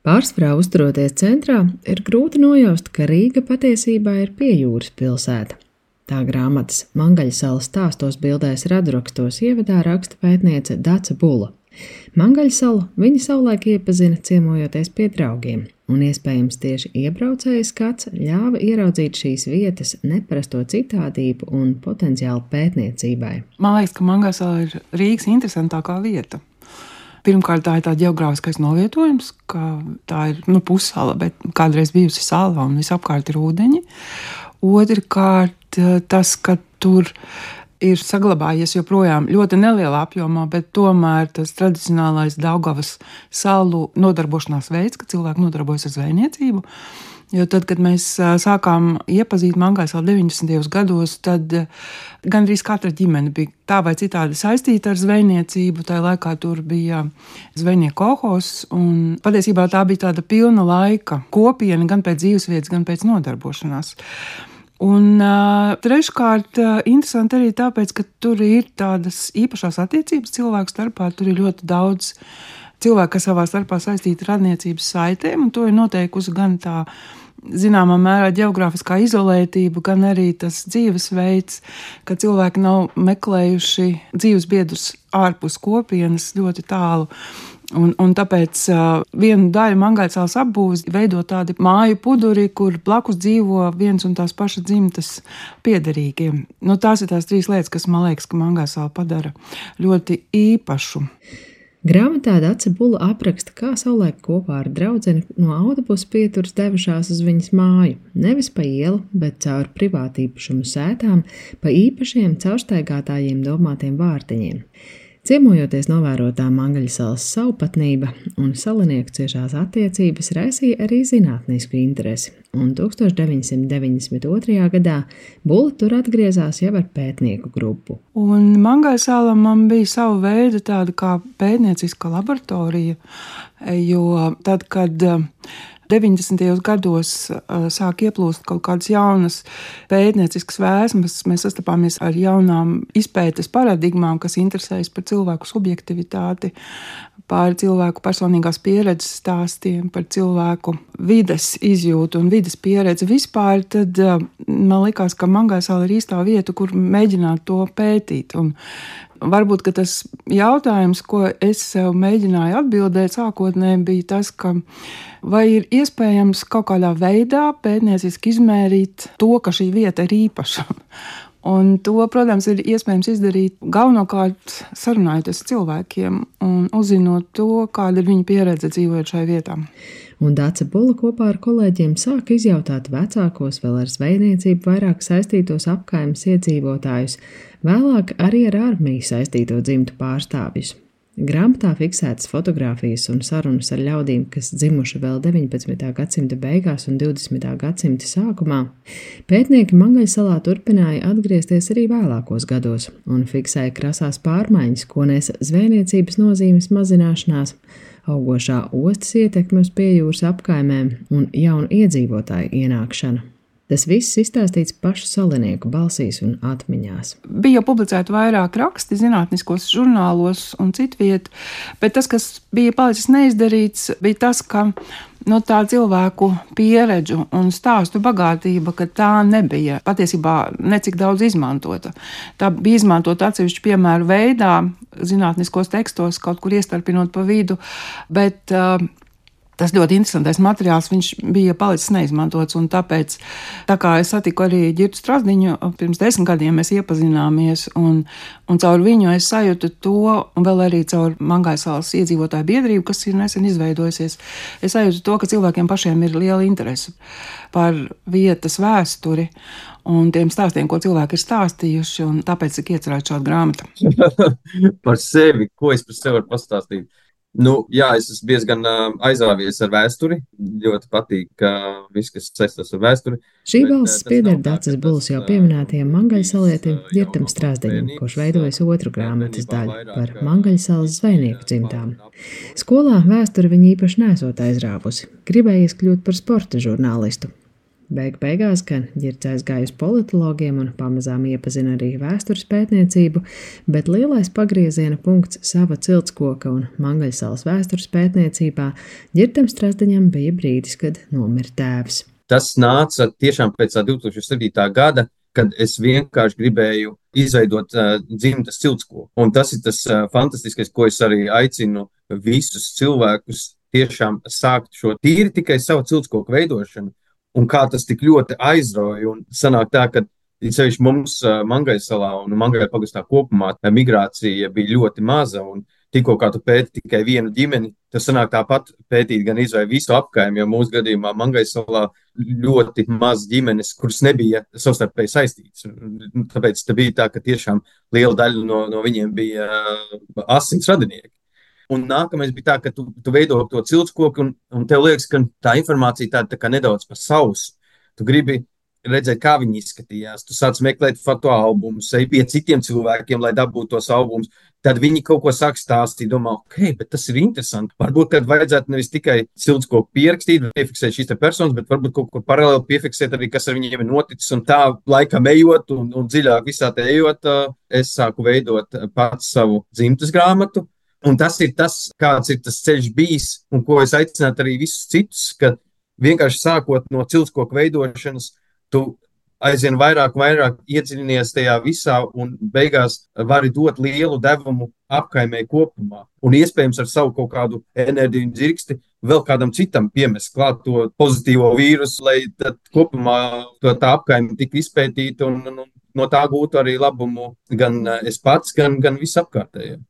Pārsvarā uzturoties centrā, ir grūti nojaust, ka Rīga patiesībā ir piejūras pilsēta. Tā grāmatas Mangaļsalas stāstos bildēs radurakstos ievadā raksta pētniece Daca Bula. Mangaļsalu viņa savulaik iepazina ciemojoties pie draugiem, un iespējams tieši iebraucēja skats ļāva ieraudzīt šīs vietas neparasto citādību un potenciālu pētniecībai. Man liekas, ka Mangaļsala ir Rīgas interesantākā vieta. Pirmkārt, tā ir tā geogrāfiskais novietojums, ka tā ir nu, pussala, bet kādreiz bijusi sala un visapkārt ir ūdeņi. Otrkārt, tas, ka tur ir saglabājies joprojām ļoti nelielā apjomā, bet tomēr tas tradicionālais Daugavas salu nodarbošanās veids, ka cilvēki nodarbojas ar zvejniecību. Jo tad, kad mēs sākām iepazīt Mangais vēl 90. gados, tad gandrīz katra ģimene bija tā vai citādi saistīta ar zvejniecību. Tā laikā tur bija zvejnieku kohos, un patiesībā tā bija tāda pilna laika kopiena gan pēc dzīvesvietas, gan pēc nodarbošanās. Un uh, treškārt, uh, interesanti arī tāpēc, ka tur ir tādas īpašās attiecības cilvēku starpā. Tur ir ļoti daudz cilvēku, kas savā starpā saistīti ar radniecības saitēm, un to ir noteikusi gan tā zināmā mērā geogrāfiskā izolētība, gan arī tas dzīvesveids, ka cilvēki nav meklējuši dzīves biedrus ārpus kopienas ļoti tālu. Un, un tāpēc uh, vienu daļu mangāļcēlas apbūves veido tādi māju puduri, kur blakus dzīvo viens un tās pašas dzimtas piederīgie. Nu, tās ir tās trīs lietas, kas man liekas, ka mangāļcēla padara ļoti īpašu. Grāmatā Dace Bula apraksta, kā savulaik kopā ar draugu no autobusa pieturas devušās uz viņas māju, nevis pa ielu, bet caur privātīpašumu sētām, pa īpašiem caurstaigātājiem domātiem vārtiņiem. Ciemojoties novērotā Mangaļsalas saupatnība un salinieku ciešās attiecības raisīja arī zinātnisku interesi, un 1992. gadā Bula tur atgriezās jau ar pētnieku grupu. Un Mangaļsala man bija sava veida tāda kā pētnieciska laboratorija, jo tad, kad 90. gados sāk ieplūst kaut kādas jaunas pētnieciskas vēsmas. Mēs sastapāmies ar jaunām izpētes paradigmām, kas interesējas par cilvēku subjektivitāti, par cilvēku personīgās pieredzes stāstiem, par cilvēku vides izjūtu un vides pieredzi vispār. Tad man likās, ka Mangaisāla ir īstā vieta, kur mēģināt to pētīt. Un Varbūt tas jautājums, ko es sev mēģināju atbildēt, sākotnēji bija tas, ka vai ir iespējams kaut kādā veidā pētnieciski izmērīt to, ka šī vieta ir īpaša. Un to, protams, ir iespējams izdarīt galvenokārt sarunājoties ar cilvēkiem un uzzinot to, kāda ir viņu pieredze dzīvojot šajā vietā un Dāca Bula kopā ar kolēģiem sāka izjautāt vecākos, vēl ar zvejniecību vairāk saistītos apkaimes iedzīvotājus, vēlāk arī ar armiju saistīto dzimtu pārstāvjus. Grāmatā fiksētas fotogrāfijas un sarunas ar ļaudīm, kas dzimuši vēl 19. gadsimta beigās un 20. gadsimta sākumā. Pētnieki Mangaļsalā turpināja atgriezties arī vēlākos gados un fiksēja krasās pārmaiņas, ko nesa zvejniecības nozīmes mazināšanās, augošā ostas ietekme uz piejūras apkaimēm un jaunu iedzīvotāju ienākšanu. Tas viss izstāstīts pašu salinieku balsīs un atmiņās. Bija publicēti vairāk raksti zinātniskos žurnālos un citviet, bet tas, kas bija palicis neizdarīts, bija tas, ka no nu, tā cilvēku pieredžu un stāstu bagātība, ka tā nebija patiesībā necik daudz izmantota. Tā bija izmantota atsevišķu piemēru veidā, zinātniskos tekstos, kaut kur iestarpinot pa vidu, bet uh, tas ļoti interesantais materiāls, viņš bija palicis neizmantots. Tāpēc, tā kā es satiku arī Girtu Strasdiņu, pirms desmit gadiem mēs iepazināmies, un, un caur viņu es sajūtu to, un vēl arī caur Mangaisāles iedzīvotāju biedrību, kas ir nesen izveidojusies, es sajūtu to, ka cilvēkiem pašiem ir liela interese par vietas vēsturi un tiem stāstiem, ko cilvēki ir stāstījuši, tāpēc ir iecerēta šāda grāmata. par sevi, ko es par sevi varu pastāstīt? Nu, jā, es esmu diezgan uh, aizrāvies ar vēsturi. Ļoti patīk, uh, viss, kas saistās ar vēsturi. Šī balss pieder Dācis Buls jau pieminētajam mangaļsalietim Girtam Strāzdeņam, kurš veidojas otru grāmatas daļu par mangaļsalas zvejnieku dzimtām. Skolā vēsturi viņa īpaši nesot aizrāvusi, gribējies kļūt par sporta žurnālistu. Beig beigās gan ģirds aizgāja uz politologiem un pamazām iepazina arī vēstures pētniecību, bet lielais pagrieziena punkts sava ciltskoka un mangaļsalas vēstures pētniecībā ģirtam Strasdaņam bija brīdis, kad nomira tēvs. Tas nāca tiešām pēc 2007. gada, kad es vienkārši gribēju izveidot uh, dzimtas ciltskoku. Un tas ir tas uh, fantastiskais, ko es arī aicinu visus cilvēkus tiešām sākt šo tīri tikai savu ciltskoku veidošanu. Un kā tas tik ļoti aizrauja. Un sanāk tā, ka Ceļš mums, uh, Mangai salā un Mangai pagastā kopumā, migrācija bija ļoti maza. Un tikko kā tu pēti tikai vienu ģimeni, tas sanāk tāpat pētīt gan izvēle visu apkaimi, jo mūsu gadījumā Mangaisalā ļoti maz ģimenes, kuras nebija savstarpēji saistītas. Tāpēc tā bija tā, ka tiešām liela daļa no, no viņiem bija asins radinieki. Un nākamais bija tā, ka tu, tu veido to ciltskoku, un, un tev liekas, ka tā informācija tāda tā nedaudz par sausu. Tu gribi redzēt, kā viņi izskatījās. Tu sāc meklēt foto albumus, ej pie citiem cilvēkiem, lai dabūtu tos albumus. Tad viņi kaut ko sāk stāstīt, domā, ok, bet tas ir interesanti. Varbūt tad vajadzētu nevis tikai ciltsko pierakstīt, piefiksēt šīs personas, bet varbūt kaut kur paralēli piefiksēt arī, kas ar viņiem ir noticis. Un tā laikam ejot un, un dziļāk visā te ejot, es sāku veidot pats savu dzimtas grāmatu. Un tas ir tas, kāds ir tas ceļš bijis, un ko es aicinātu arī visus citus, ka vienkārši sākot no ciltskoku veidošanas, tu aizvien vairāk vairāk iedziļinies tajā visā un beigās vari dot lielu devumu apkaimē kopumā. Un iespējams ar savu kaut kādu enerģiju un dzirksti vēl kādam citam piemest klāt to pozitīvo vīrusu, lai tad kopumā to tā apkaime tik izpētīta un, un, un no tā gūtu arī labumu gan es pats, gan, gan visapkārtējiem.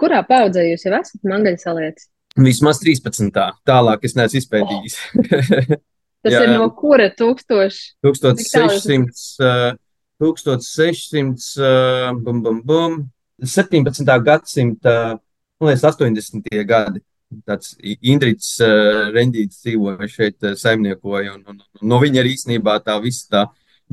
Kurā paudzē jūs jau esat mangaļsalietis? Vismaz 13. Tālāk es neesmu izpētījis. Oh. Tas jā, ir no kura tūkstoša? 1600, 1600, bum, bum, bum, 17. gadsimta, man liekas, 80. gadi. Tāds Indrits uh, Rendīts dzīvoja šeit, uh, saimniekoja, un, un, un no viņa arī īstenībā tā visa tā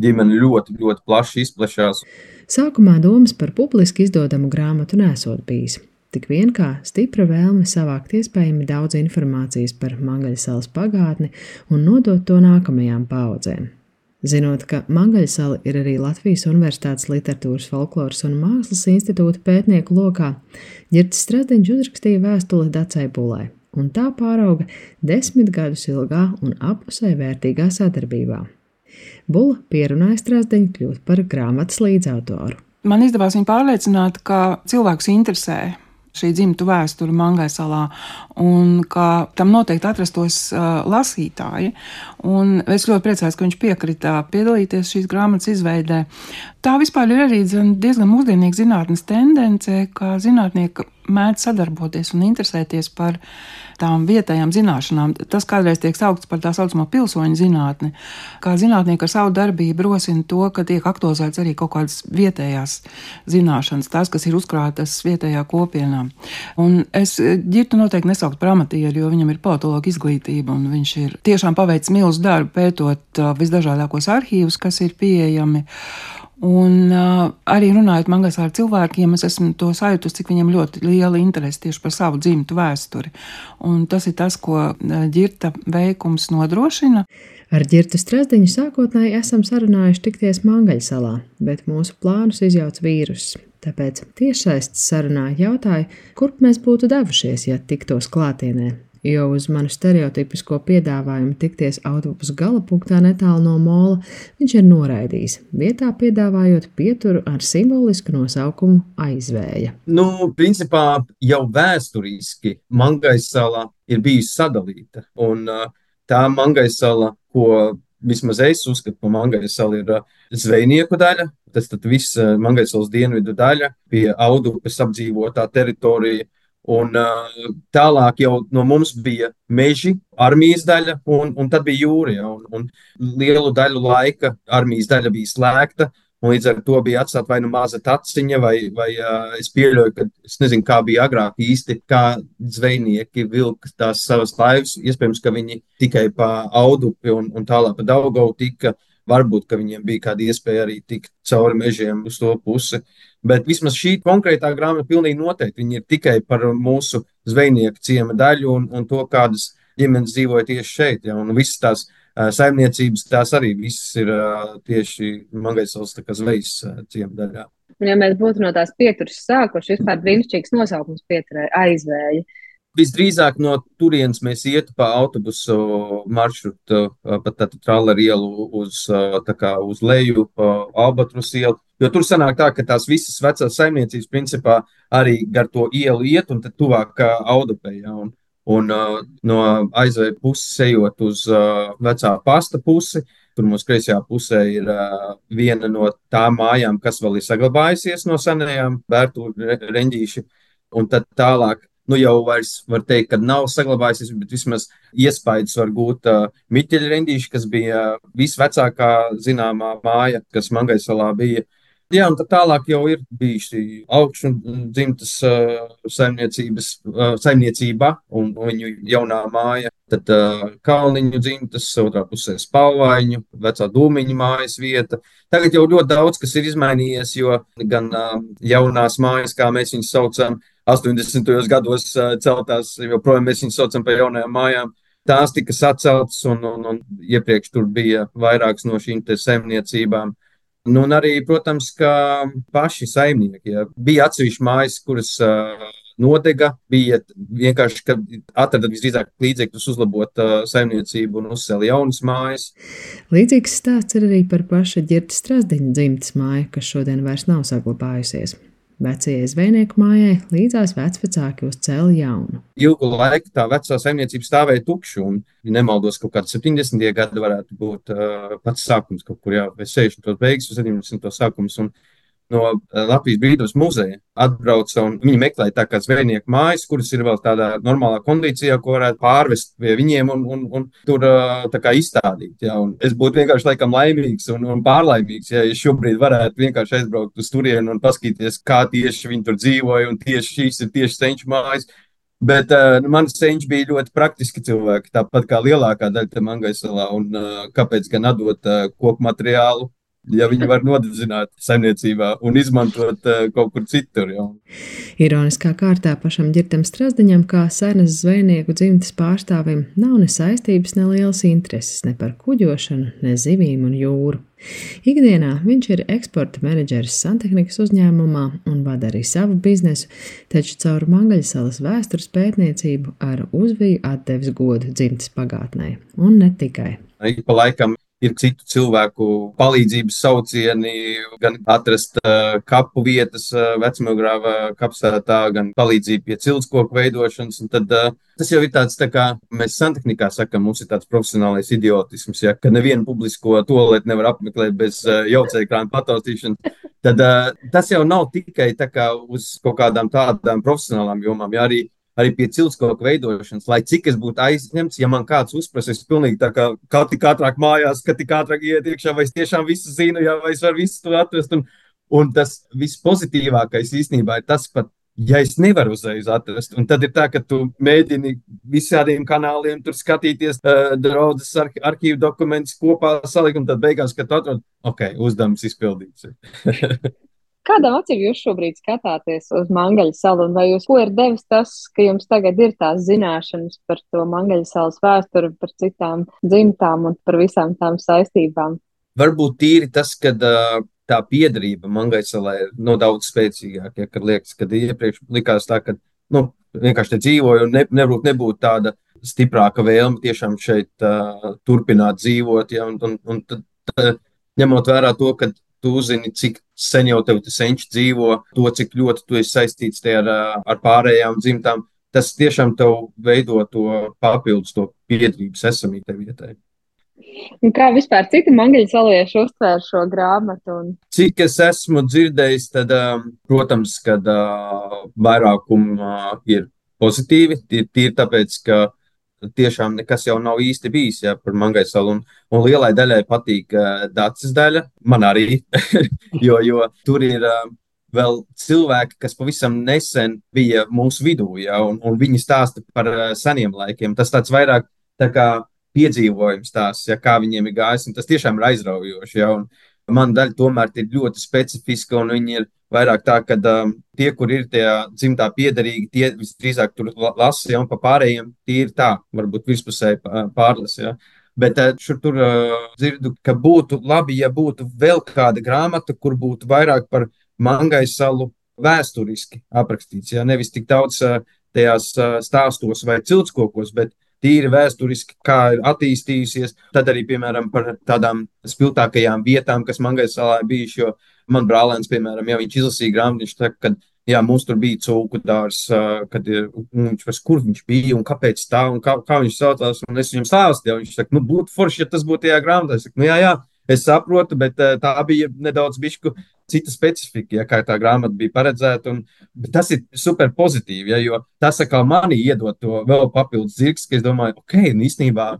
ģimene ļoti, ļoti plaši izplešās. Sākumā domas par publiski izdodamu grāmatu nesot bijis tik vien kā stipra vēlme savākt iespējami daudz informācijas par Mangaļsalas pagātni un nodot to nākamajām paudzēm. Zinot, ka Mangaļsala ir arī Latvijas Universitātes literatūras, folkloras un mākslas institūta pētnieku lokā, Girts Stradiņš uzrakstīja vēstuli Dacei Bulai, un tā pārauga desmit gadus ilgā un apusē vērtīgā sadarbībā. Bula pierunāja Strasdiņu kļūt par grāmatas līdzautoru. Man izdevās viņu pārliecināt, ka cilvēks interesē šī dzimtu vēsture Mangai salā, un ka tam noteikti atrastos uh, lasītāji. Un es ļoti priecājos, ka viņš piekrita piedalīties šīs grāmatas izveidē. Tā vispār ir arī diezgan mūsdienīga zinātnes tendence, ka zinātnieki mēdz sadarboties un interesēties par tām vietējām zināšanām. Tas kādreiz tiek saukts par tā saucamo pilsoņu zinātni, kā zinātnieki ar savu darbību rosina to, ka tiek aktualizēts arī kaut kādas vietējās zināšanas, tās, kas ir uzkrātas vietējā kopienā. Un es ģirtu noteikti nesaukt par amatieru, jo viņam ir politologa izglītība, un viņš ir tiešām paveicis milzu darbu pētot uh, visdažādākos arhīvus, kas ir pieejami. Un uh, arī runājot man ar cilvēkiem, es esmu to sajūtus, cik viņiem ļoti liela interese tieši par savu dzimtu vēsturi. Un tas ir tas, ko ģirta veikums nodrošina. Ar ģirtu strādiņu sākotnēji esam sarunājuši tikties Mangaļsalā, bet mūsu plānus izjauc vīruss. Tāpēc tiešsaistes sarunā jautāju, kurp mēs būtu devušies, ja tiktos klātienē jo uz manu stereotipisko piedāvājumu tikties autobusu gala punktā netālu no mola viņš ir noraidījis, vietā piedāvājot pieturu ar simbolisku nosaukumu aizvēja. Nu, principā jau vēsturiski Mangaisala ir bijusi sadalīta, un uh, tā Mangaisala, ko vismaz es uzskatu par Mangaisalu, ir uh, zvejnieku daļa, tas viss uh, Mangaisalas dienvidu daļa, pie Audupes apdzīvotā teritorija, Un uh, tālāk jau no mums bija meži, armijas daļa, un, un tad bija jūra. Ja, un, un lielu daļu laika armijas daļa bija slēgta, un līdz ar to bija atstāta vai nu maza taciņa, vai, vai uh, es pieļauju, ka es nezinu, kā bija agrāk īsti, kā zvejnieki vilka tās savas laivas. Iespējams, ka viņi tikai pa audupi un, un tālāk pa Daugau tika. Varbūt, ka viņiem bija kāda iespēja arī tikt cauri mežiem uz to pusi. Bet vismaz šī konkrētā grāmata pilnīgi noteikti ir tikai par mūsu zvejnieku ciema daļu un, un to, kādas ģimenes dzīvoja tieši šeit. Ja, un visas tās saimniecības, tās arī visas ir tieši Mangaisals zvejas ciemdaļā. Un, ja mēs būtu no tās pieturas sākuši, vispār brīnišķīgs nosaukums pieturē aizvēja. Visdrīzāk no turienes mēs ietu pa autobusu maršrutu, pa tādu trāleru ielu uz, kā, uz leju, pa Albatras ielu. Jo tur sanāk tā, ka tās visas vecās saimniecības principā arī gar to ielu iet un tad tuvāk Audupējā. Un, un no aizvēja puses ejot uz vecā pasta pusi, Tur mūsu kreisajā pusē ir uh, viena no tām mājām, kas vēl ir saglabājusies no senajām vērtu reņģīši. Un tad tālāk nu jau vairs var teikt, ka nav saglabājusies, bet vismaz iespējas var gūt uh, Miķeļa rendīša, kas bija visvecākā zināmā māja, kas Mangaisalā bija. Jā, un tā tālāk jau ir bijusi augšu dzimtas uh, saimniecības, uh, saimniecība un viņu jaunā māja. Tad uh, Kalniņu dzimtas, otrā pusē spalvaiņu, vecā dūmiņu mājas vieta. Tagad jau ļoti daudz kas ir izmainījies, jo gan uh, jaunās mājas, kā mēs viņus saucam, 80. gados uh, celtās, joprojām mēs viņus saucam par jaunajām mājām. Tās tika saceltas, un, un, un iepriekš tur bija vairākas no šīm saimniecībām. Nu, un arī, protams, ka paši saimnieki ja, bija atsevišķi mājas, kuras uh, nodega, bija vienkārši, ka atrada visdrīzāk līdzekļus uzlabot uh, saimniecību un uzcēla jaunas mājas. Līdzīgs stāsts ir arī par paša ģirta Strasdiņa dzimtas māju, kas šodien vairs nav saglabājusies. Vecajai zvejnieku mājai līdzās vecvecāki uzcēla jaunu. Ilgu laiku tā vecā saimniecība stāvēja tukša, un, ja nemaldos, kaut kādi 70. gadi varētu būt uh, pats sākums, kaut kur jau 60. beigas, 70. sākums. Un, no eh, Latvijas Brīvības muzeja atbrauca un viņi meklēja tā kā zvejnieku mājas, kuras ir vēl tādā normālā kondīcijā, ko varētu pārvest pie viņiem un, un, un tur eh, tā kā izstādīt. Ja? Un es būtu vienkārši laikam laimīgs un, un pārlaimīgs, ja es šobrīd varētu vienkārši aizbraukt uz turieni un paskatīties, kā tieši viņi tur dzīvoja un tieši šīs ir tieši senču mājas. Bet uh, nu, mans senčs bija ļoti praktiski cilvēki, tāpat kā lielākā daļa Mangaisalā. Un, uh, kāpēc gan atdot uh, koku materiālu ja viņi var nodedzināt saimniecībā un izmantot uh, kaut kur citur. Jau. Ironiskā kārtā pašam ģirtam Strasdiņam, kā senas zvejnieku dzimtas pārstāvim, nav ne saistības, ne lielas intereses ne par kuģošanu, ne zivīm un jūru. Ikdienā viņš ir eksporta menedžeris santehnikas uzņēmumā un vada arī savu biznesu, taču caur Mangaļsalas vēstures pētniecību ar uzviju atdevis godu dzimtas pagātnē, un ne tikai. Ik pa laikam ir citu cilvēku palīdzības saucieni, gan atrast uh, kapu vietas uh, vecmogrāva kapsētā, gan palīdzību pie ciltskoku veidošanas. Tad, uh, tas jau ir tāds, tā kā mēs santehnikā sakam, mums ir tāds profesionālais idiotisms, ja, ka nevienu publisko toaletu nevar apmeklēt bez jaucēkrāna pataustīšanas. Tad tas jau nav tikai kā uz kaut kādām tādām profesionālām jomām, ja arī arī pie ciltskoku veidošanas, lai cik es būtu aizņemts, ja man kāds uzprasa, es pilnīgi tā kā, tik ātrāk mājās, ka tik ātrāk iet iekšā, vai es tiešām visu zinu, jā, vai es varu visu to atrast. Un, un tas vispozitīvākais īstenībā ir tas pat, ja es nevaru uzreiz atrast, un tad ir tā, ka tu mēģini visādiem kanāliem tur skatīties, uh, draudzes ar, arhīvu dokumentus kopā salikt, un tad beigās, kad tu atrod, ok, uzdevums izpildīts. Kādām acīm jūs šobrīd skatāties uz Mangaļa salu, un vai jūs ko ir devis tas, ka jums tagad ir tās zināšanas par to Mangaļa salas vēsturi, par citām dzimtām un par visām tām saistībām? Varbūt tīri tas, ka uh, tā piedarība Mangaisalē ir no daudz spēcīgāka, ja, kad liekas, kad iepriekš likās tā, ka nu, vienkārši te dzīvoju un ne, nebūtu nebūt tāda stiprāka vēlme tiešām šeit uh, turpināt dzīvot, ja, un, un, un tad, uh, ņemot vērā to, ka tu uzzini, cik sen jau tev tas senčs dzīvo, to, cik ļoti tu esi saistīts ar, ar pārējām dzimtām. Tas tiešām tev veido to papildus, to piedrības esamību tai vietai. Un kā vispār citi mangļu salieši uztvēr šo grāmatu? Un... Cik es esmu dzirdējis, tad, protams, kad vairākumi uh, ir pozitīvi. Tīri tāpēc, ka tiešām nekas jau nav īsti bijis ja, par Mangaisalu. Un, un lielai daļai patīk uh, Dācis daļa, man arī, jo, jo tur ir. Uh, Vēl cilvēki, kas pavisam nesen bija mūsu vidū, ja, un, un viņi stāsta par uh, seniem laikiem. Tas tāds vairāk tā kā piedzīvojums, tās, ja, kā viņiem ir gājis, un tas tiešām ir aizraujoši. Ja, un, Man daļa tomēr ir ļoti specifiska, un viņi ir vairāk tā, ka um, tie, kur ir tie dzimtā piederīgi, tie visdrīzāk tur lasa, ja, un pa pārējiem ir tā, varbūt virspusēji pārlasa. Ja. Bet uh, šur tur uh, dzirdu, ka būtu labi, ja būtu vēl kāda grāmata, kur būtu vairāk par Mangai salu vēsturiski aprakstīts. Ja? Nevis tik daudz uh, tajās uh, stāstos vai ciltskokos, bet tīri vēsturiski, kā ir attīstījusies. Tad arī, piemēram, par tādām spilgtākajām vietām, kas Mangai salā ir bijušas. Jo man brālēns, piemēram, ja viņš izlasīja grāmatu, viņš saka, ka jā, mums tur bija cūku dārs, kad viņš vairs kur viņš bija un kāpēc tā un kā, kā viņš saucās. Un es viņam stāstīju, viņš saka, nu, būtu forši, ja tas būtu tajā grāmatā. Es saku, nu, jā, jā, es saprotu, bet tā bija nedaudz bišku cita specifika, ja kā tā grāmata bija paredzēta. Un, tas ir super pozitīvi, ja, jo tas manī iedod to vēl papildus zirgs, ka es domāju, ok, īstenībā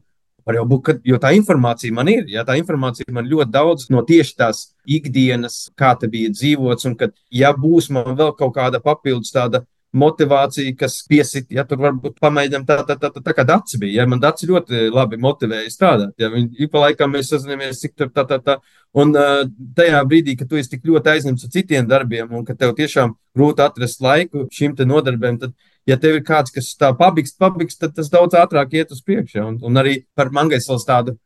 būt, ka, jo tā informācija man ir, ja tā informācija man ļoti daudz no tieši tās ikdienas, kā te bija dzīvots, un ka, ja būs man vēl kaut kāda papildus tāda motivācija, kas piesit, ja tur varbūt pamēģinām tā, tā, tā, tā, tā kā dats bija. Ja man dats ļoti labi motivēja strādāt, ja ik pa laikam mēs sazināmies, cik tur tā, tā, tā. Un uh, tajā brīdī, kad tu esi tik ļoti aizņemts ar citiem darbiem un ka tev tiešām grūti atrast laiku šim te nodarbēm, tad ja tev ir kāds, kas tā pabikst, pabikst, tad tas daudz ātrāk iet uz priekšu. Un, un arī par Mangaislas tādu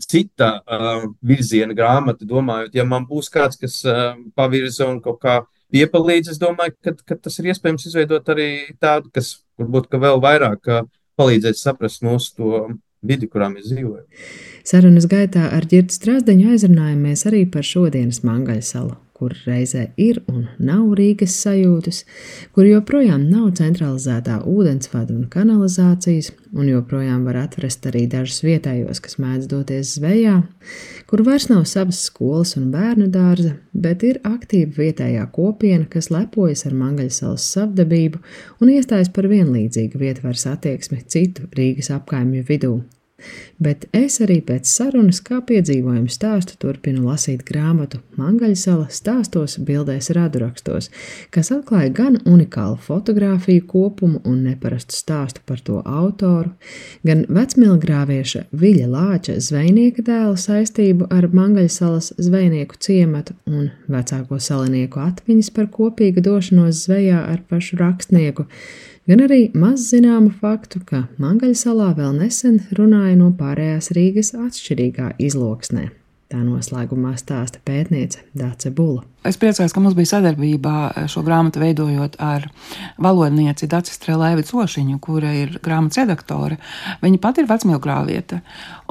cita uh, virziena grāmatu domājot, ja man būs kāds, kas uh, pavirza un kaut kā piepalīdz, es domāju, ka, ka tas ir iespējams izveidot arī tādu, kas varbūt ka vēl vairāk palīdzēs saprast mūsu to vidi, kurā mēs dzīvojam. Sarunas gaitā ar Girtu Strasdeņu aizrunājamies arī par šodienas Mangaļu salu kur reizē ir un nav Rīgas sajūtas, kur joprojām nav centralizētā ūdensvada un kanalizācijas, un joprojām var atrast arī dažus vietējos, kas mēdz doties zvejā, kur vairs nav savas skolas un bērnu dārza, bet ir aktīva vietējā kopiena, kas lepojas ar Mangaļsalas savdabību un iestājas par vienlīdzīgu vietvaras attieksmi citu Rīgas apkaimju vidū. Bet es arī pēc sarunas, kā piedzīvojumu stāstu, turpinu lasīt grāmatu Mangaļsala stāstos, bildēs, radurakstos, kas atklāja gan unikālu fotografiju kopumu un neparastu stāstu par to autoru, gan vecmilgrāvieša Viļa Lāča zvejnieka dēla saistību ar Mangaļsalas zvejnieku ciematu un vecāko salinieku atmiņas par kopīgu došanos zvejā ar pašu rakstnieku gan arī maz zināmu faktu, ka Mangaļsalā vēl nesen runāja no pārējās Rīgas atšķirīgā izloksnē. Tā noslēgumā stāsta pētniece Dāce Bula. Es priecājos, ka mums bija sadarbība šo grāmatu veidojot ar valodnieci Dāci Strelēvicu Ošiņu, kura ir grāmatas redaktore. Viņa pati ir vecmilgrāvieta.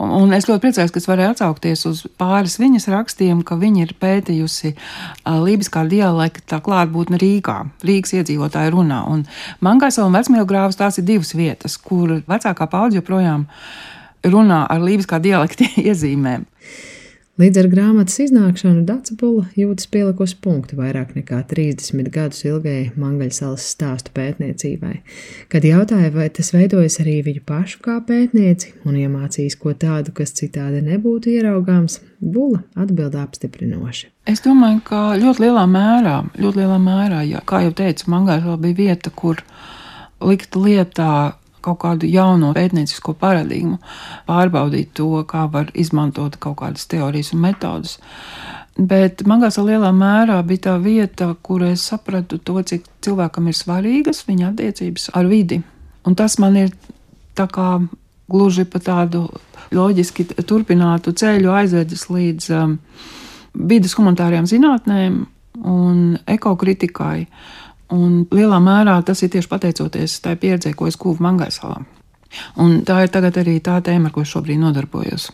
Un, es ļoti priecājos, ka es varēju atsaukties uz pāris viņas rakstiem, ka viņa ir pētījusi lībiskā dialekta klātbūtni Rīgā, Rīgas iedzīvotāju runā. Un Mangaisa un vecmilgrāvas tās ir divas vietas, kur vecākā paudze joprojām runā ar lībiskā dialekta iezīmēm. Līdz ar grāmatas iznākšanu Dācapula jūtas pielikusi punktu vairāk nekā 30 gadus ilgai Mangaļsalas stāstu pētniecībai. Kad jautāja, vai tas veidojas arī viņu pašu kā pētnieci un iemācījis ko tādu, kas citādi nebūtu ieraugāms, Bula atbild apstiprinoši. Es domāju, ka ļoti lielā mērā, ļoti lielā mērā, ja, kā jau teicu, Mangaļsala bija vieta, kur likt lietā kaut kādu jaunu pētniecisko paradigmu, pārbaudīt to, kā var izmantot kaut kādas teorijas un metodas. Bet Magāsa lielā mērā bija tā vieta, kur es sapratu to, cik cilvēkam ir svarīgas viņa attiecības ar vidi. Un tas man ir tā kā gluži pa tādu loģiski turpinātu ceļu aizvedis līdz um, vidas humanitārajām zinātnēm un ekokritikai. Uh, Un lielā mērā tas ir tieši pateicoties tai pieredzē, ko es guvu Mangaisalā. Un tā ir tagad arī tā tēma, ar ko šobrīd nodarbojos.